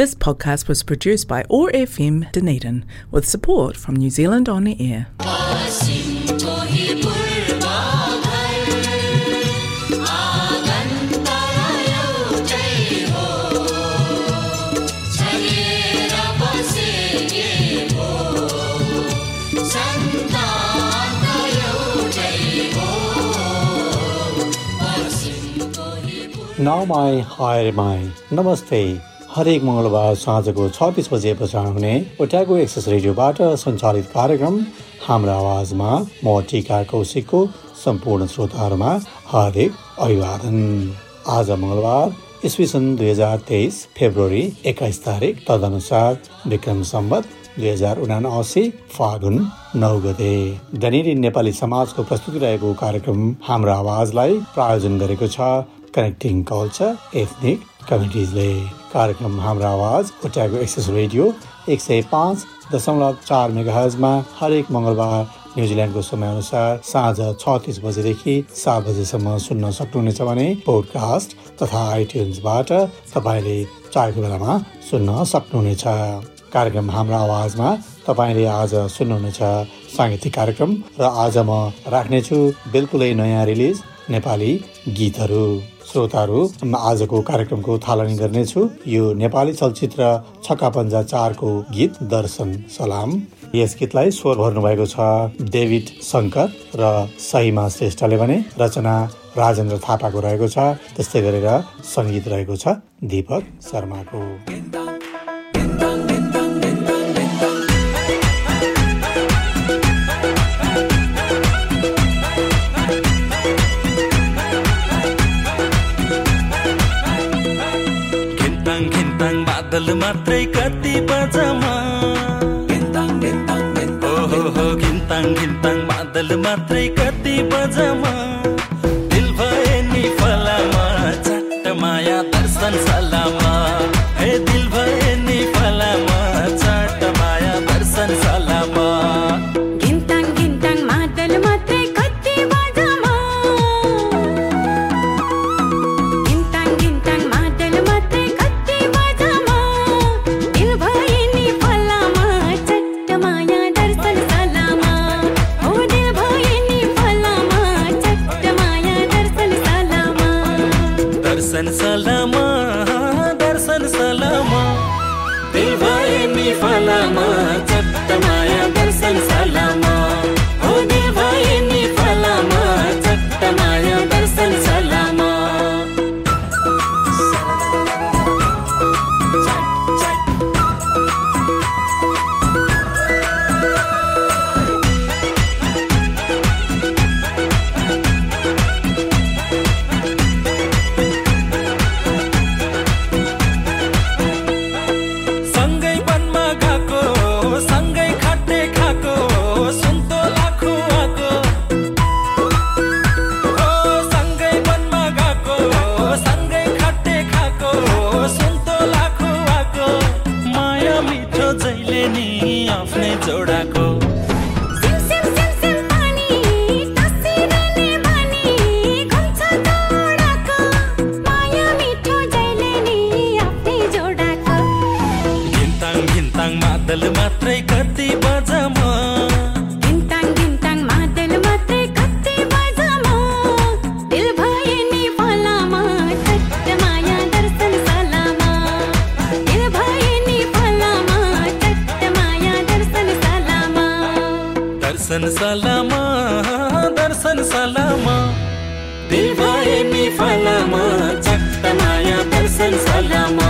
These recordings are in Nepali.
This podcast was produced by ORFM Dunedin with support from New Zealand On Air. Now my hi my namaste हरेक मङ्गलबार साँझको छ बजे प्रसारण हुने ओट्याको एक्सेस रेडियोबाट सञ्चालित कार्यक्रम हाम्रो आवाजमा म टिका कौशिकको सम्पूर्ण श्रोताहरूमा हार्दिक अभिवादन। आज मङ्गलबार इस्वी सन् दुई हजार तेइस फेब्रुअरी एक्काइस तारिक तदनुसार विक्रम सम्बत दुई हजार उनासी फागुन नौ गते। डनेरी नेपाली समाजको प्रस्तुति रहेको कार्यक्रम हाम्रो आवाजलाई प्रायोजन गरेको छ। कनेक्टिङ कल्चर एथनिक कमिटिजले कार्यक्रम हाम्रो आवाज ओट्याको एक्सेस रेडियो एक सय पाँच दशमलव चार मेगाहजमा हरेक मङ्गलबार न्युजिल्यान्डको समयअनुसार साँझ छ तिस बजेदेखि सात बजेसम्म सुन्न सक्नुहुनेछ भने पोडकास्ट तथा आइट्युन्सबाट तपाईँले चाहेको बेलामा सुन्न सक्नुहुनेछ। कार्यक्रम हाम्रो आवाजमा तपाईँले आज सुन्नुहुनेछ। साङ्गीतिक कार्यक्रम र आज म राख्नेछु बिल्कुलै नयाँ रिलिज नेपाली गीतहरू। श्रोताहरू आजको कार्यक्रमको थालनी गर्नेछु। यो नेपाली चलचित्र छक्का पन्जा चारको गीत दर्शन सलाम। यस गीतलाई स्वर भर्नु भएको छ डेभिड शङ्कर र सहिमा श्रेष्ठले भने रचना राजेन्द्र थापाको रहेको छ। त्यस्तै गरेर सङ्गीत रहेको छ दीपक शर्माको। बादल मात्रै कति बजमा हो हो घिन्ताङ घिन्ताङ बादल मात्रै कति बजमा सलामा दर्शन सलामा। दिल भए नि फलामा चट्ट माया दर्शन सलामा।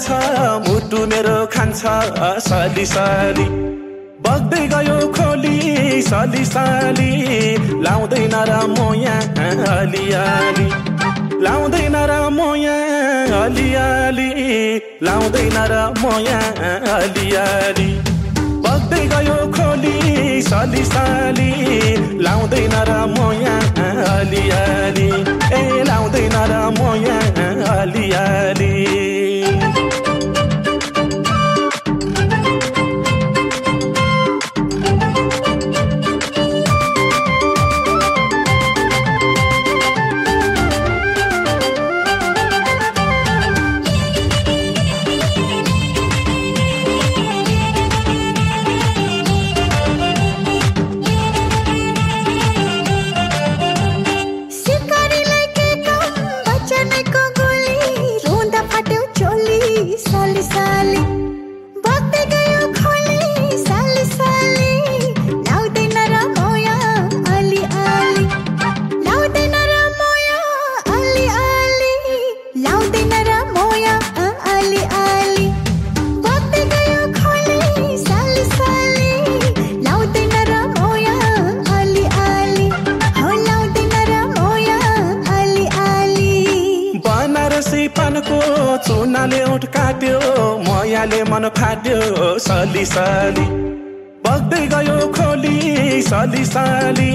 जान्छ मुटु मेरो खान्छ साली साली। बग्दै गयो खोली साली साली। लाउँदैन र म यहाँ हलियाली लाउँदैन र म यहाँ हलियाली लाउँदैन र म यहाँ हलियाली बग्दै गयो खोली साली साली। लाउँदैन र म यहाँ हलियाली ए लाउँदैन र म यहाँ हलियाली मन फाट्यो सली सली। बग्दै गयो खोली सली सली।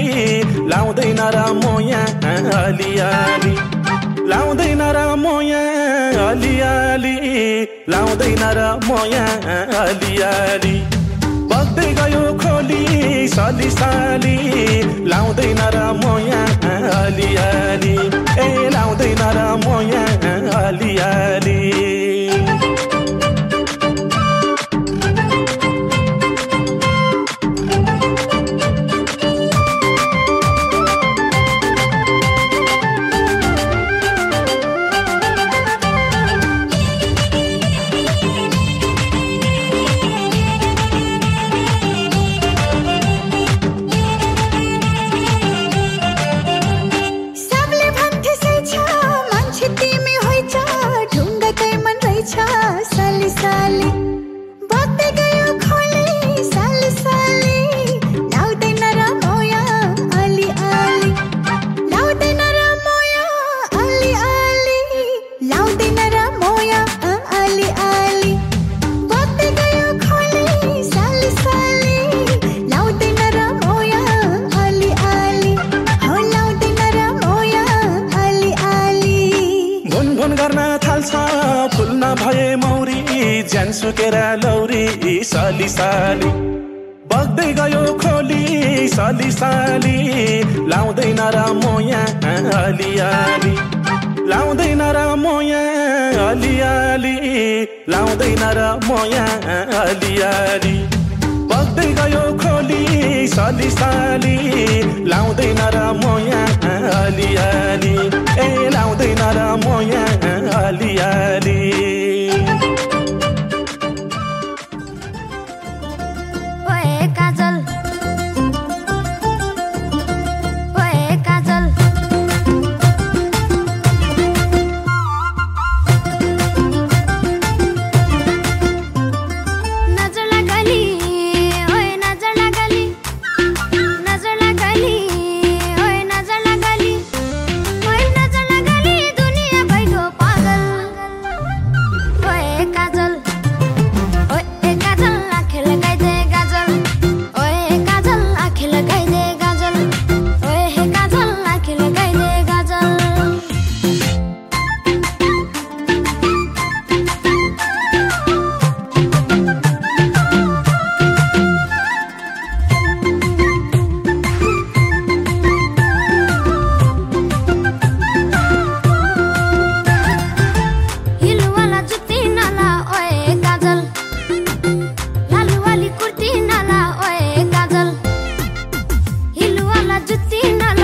लाउँदैन र म यहाँ अलिअलि लाउँदैन र म यहाँ अलिअलि लाउँदैन र म यहाँ अलिअलि बग्दै गयो खोली सली सली। लाउँदैन र म यहाँ अलिअलि ए लाउँदैन र म यहाँ अलिअलि फुल्न भए मौरी ज्यान सुकेर लौरी सली साली। बग्दै गयो खोली सली साली। लाउँदैन र मोया अलिअलि लाउँदैन र मोया अलिअलि लाउँदैन र मोया अलिअलि बग्दै गयो खोली साली साली। लाउँदैन र मोया अलिअलि ए लाउँदैन र मोया अलिअलि जुत्ती ना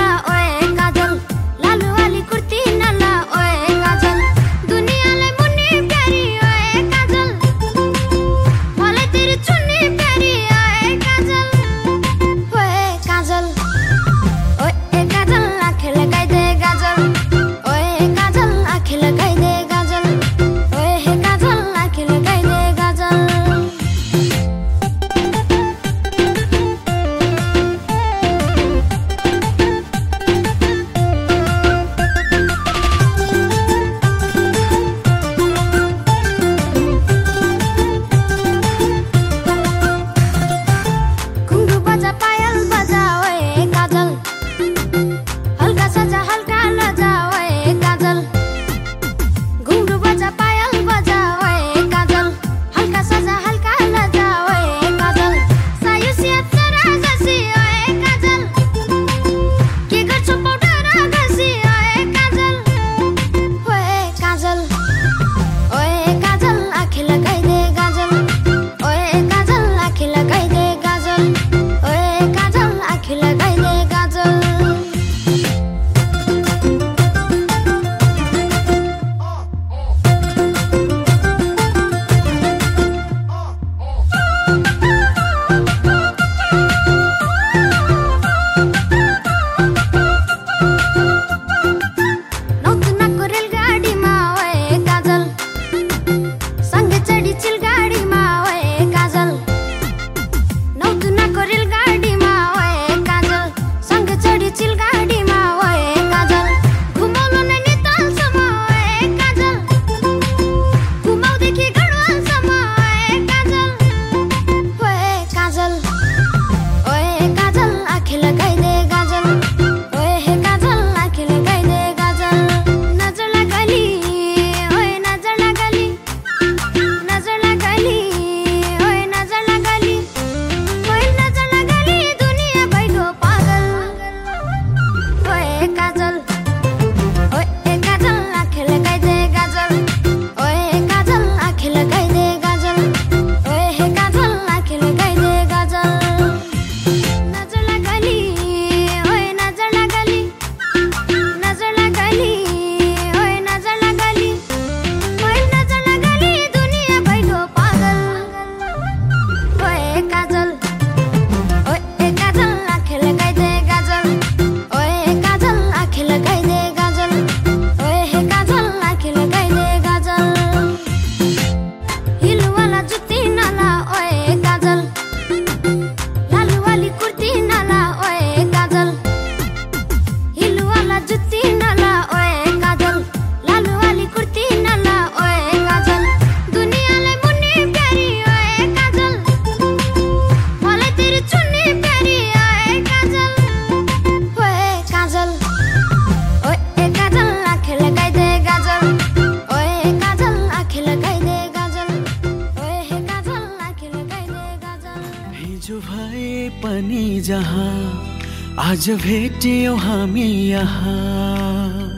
आज भेटियो हामी यहाँ।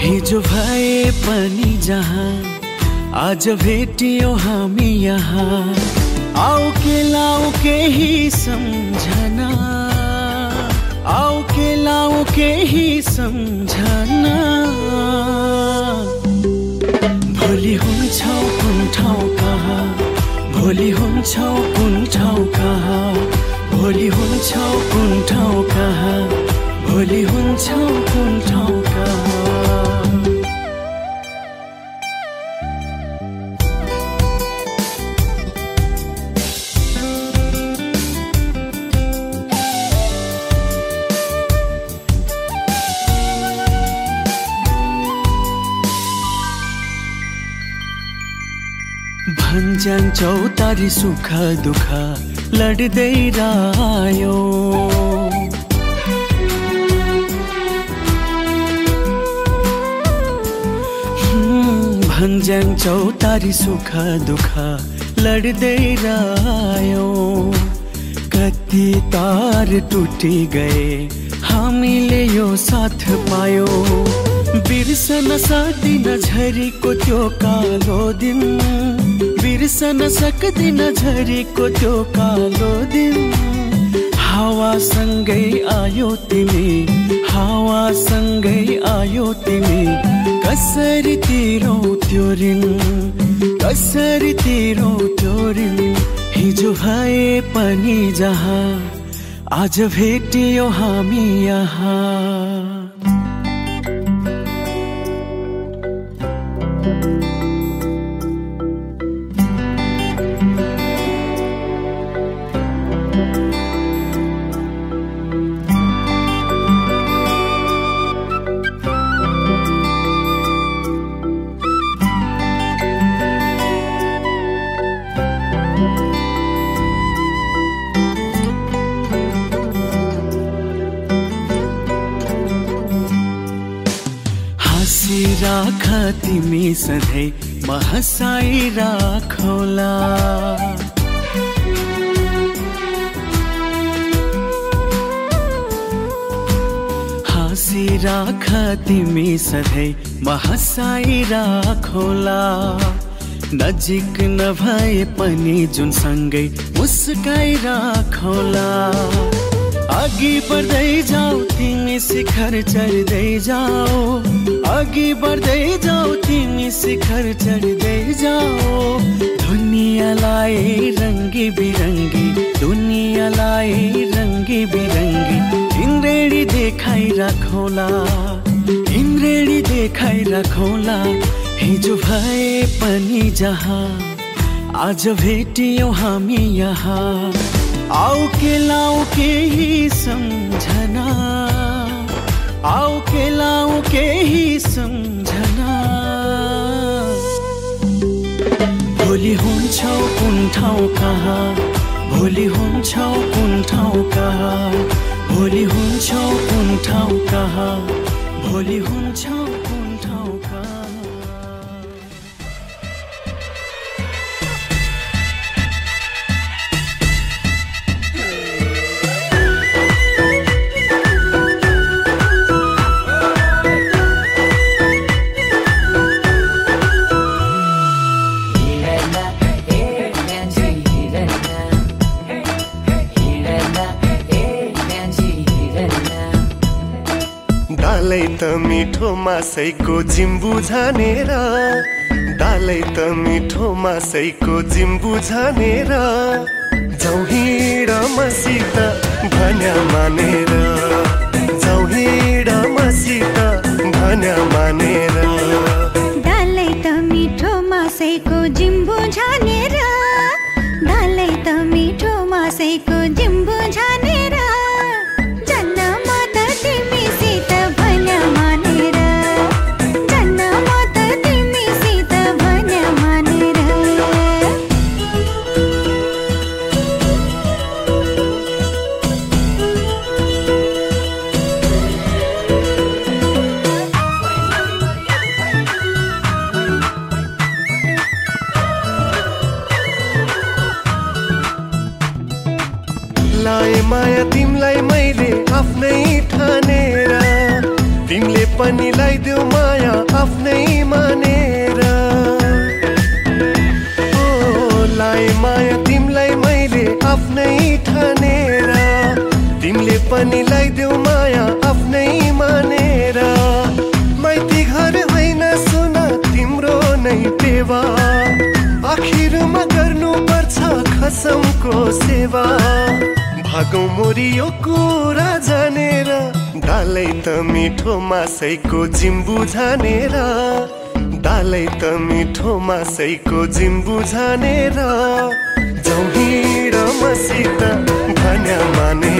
हिजो भए पनि जहाँ आज भेटियो हामी यहाँ। आऊ के लाऊ केही सम्झना। आऊ के लाऊ केही सम्झना। भोलि हुन्छौ भोलि हुन्छौ कुन ठाउँ कहाँ भोलि हुन्छौ कुन ठाउँ कहाँ भोलि हुन्छौ कुन ठाउँ कहाँ चौतारी सुख दुःख लड्दै रायो भन्छन् चौतारी सुख दुःख लड्दै रायो कति तार टुटी गए हामीले यो साथ पायो। बिर्सन सक्दिन झरीको त्यो कालो दिन। बिर्सन सक्दिन झरीको त्यो कालो दिन। हावासँगै आयो तिमी हावासँगै आयो तिमी। कसरी तिरौ त्यो ऋण कसरी तिरौ त्यो ऋण? हिजो भए पनि जहाँ आज भेटियो हामी यहाँ। राख तिमी सधैँ म हँसाइ राखौला। हाँसी राख तिमी सधैँ म हँसाइ राखौला। नजिक नभए पनि जुन सँगै मुस्काइ राखौला। अघि बढ्दै जाऊ तिमी शिखर चढ्दै जाऊ। अघि बढ्दै जाऊ तिमी शिखर चढ्दै जाऊ। दुनियाँलाई रङ्गी बिरङ्गी दुनियाँलाई रङ्गी बिरङ्गी इन्द्रेणी देखाइ राखौला इन्द्रेणी देखाइ राखौला। हिजो भए पनि जहाँ आज भेटियो हामी यहाँ। आउ के लाउ केही सम्झना। आउ के लाउ केही सम्झना। भोलि हुन्छौ कुन ठाउँ कहाँ? भोलि हुन्छौ कुन ठाउँ कहाँ? भोलि हुन्छौ कुन ठाउँ कहाँ? भोलि हुन्छौ मासैको जिम्बु झानेर डालै त मिठो मासैको जिम्बु झानेर जाउँ हिँड मसित भन्या मानेर जाउँ हिँड मसित भन्या मानेर। डालै त मिठो मासैको जिम्बु झानेर खसमको सेवा। भागौ मोरी यो कुरा जानेर डालै त मिठो मासैको जिम्बु झानेर। डालै त मिठो मासैको जिम्बु झानेर। जाउँ हिँड मसित भन्या मानेर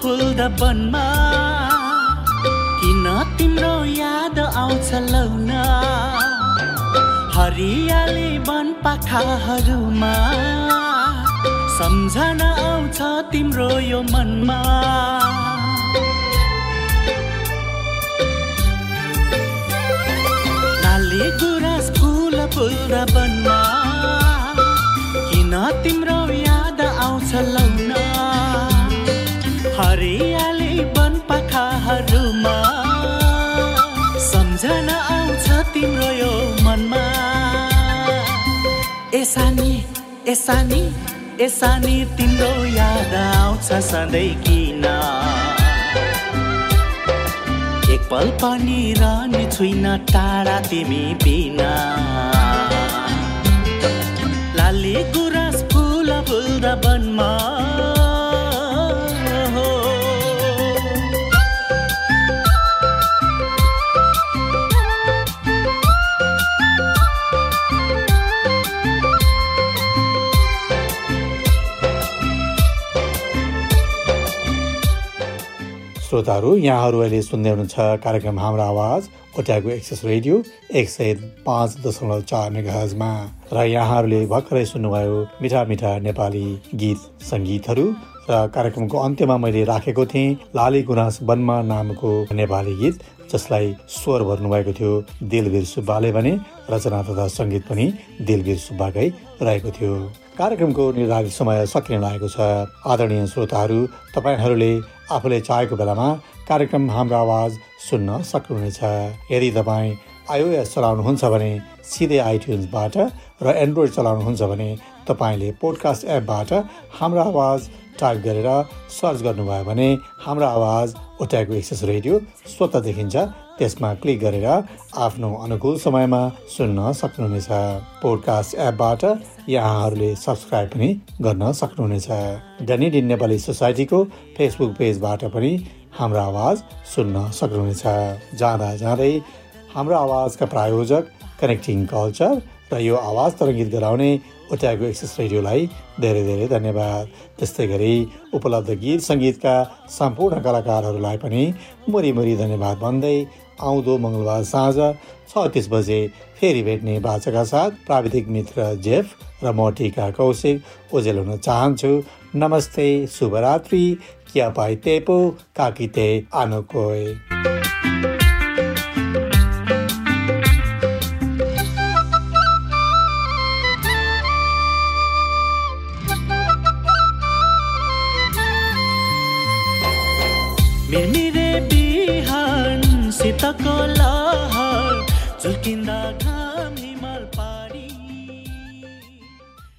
फुल्दा बनमा किन तिम्रो याद आउँछ लौन हरियाली वन पाखाहरूमा सम्झना आउँछ तिम्रो यो मनमा। लाली गुराँस फुल फुल्दा बनमा किन तिम्रो एसानी एसानी एसानी तिम्रो याद आउँछ सधैँ किन एक पल पनि रहने छुइन टाढा तिमी बिना लाली गुराँस फुल फुल्दा वनमा श्रोताहरू यहाँहरू अहिले सुन्दै हुनुहुन्छ कार्यक्रम हाम्रो आवाज ओट्याको एक्सेस रेडियो एक सय पाँच दशमलव चार मेगाहजमा र यहाँहरूले भर्खरै सुन्नुभयो मिठा मिठा नेपाली गीत सङ्गीतहरू। र कार्यक्रमको अन्त्यमा मैले राखेको थिएँ लाली गुराँस वनमा नामको नेपाली गीत। जसलाई स्वर भर्नुभएको थियो दिलवीर सुब्बाले भने रचना तथा सङ्गीत पनि दिलवीर सुब्बाकै रहेको थियो। कार्यक्रमको निर्धारित समय सकिन लागेको छ। आदरणीय श्रोताहरू तपाईँहरूले आफूले चाहेको बेलामा कार्यक्रम हाम्रो आवाज सुन्न सक्नुहुनेछ। यदि तपाईँ आइओएस चलाउनुहुन्छ भने सिधै आइट्युन्सबाट र एन्ड्रोइड चलाउनुहुन्छ भने तपाईँले पोडकास्ट एपबाट हाम्रो आवाज टाइप गरेर सर्च गर्नुभयो भने हाम्रो आवाज ओट्याएको एक्सेस रेडियो स्वतः देखिन्छ त्यसमा क्लिक गरेर आफ्नो अनुकूल समयमा सुन्न सक्नुहुनेछ। पोडकास्ट एपबाट यहाँहरूले सब्सक्राइब पनि गर्न सक्नुहुनेछ। डनिडिन नेपाली सोसाइटीको फेसबुक पेजबाट पनि हाम्रो आवाज सुन्न सक्नुहुनेछ। जाँदा जाँदै हाम्रो आवाजका प्रायोजक कनेक्टिङ कल्चर र यो आवाज तरङ्गित गराउने ओट्याएको एक्सेस रेडियोलाई धेरै धेरै धन्यवाद। त्यस्तै गरी उपलब्ध गीत सङ्गीतका सम्पूर्ण कलाकारहरूलाई पनि मुरी धन्यवाद भन्दै आउँदो मङ्गलबार साँझ छ तिस बजे फेरि भेट्ने बाचाका साथ प्राविधिक मित्र जेफ र म टिका कौशिक ओजेल हुन चाहन्छु। नमस्ते शुभरात्रि क्या पाइ तेपो काकिते आनोकोय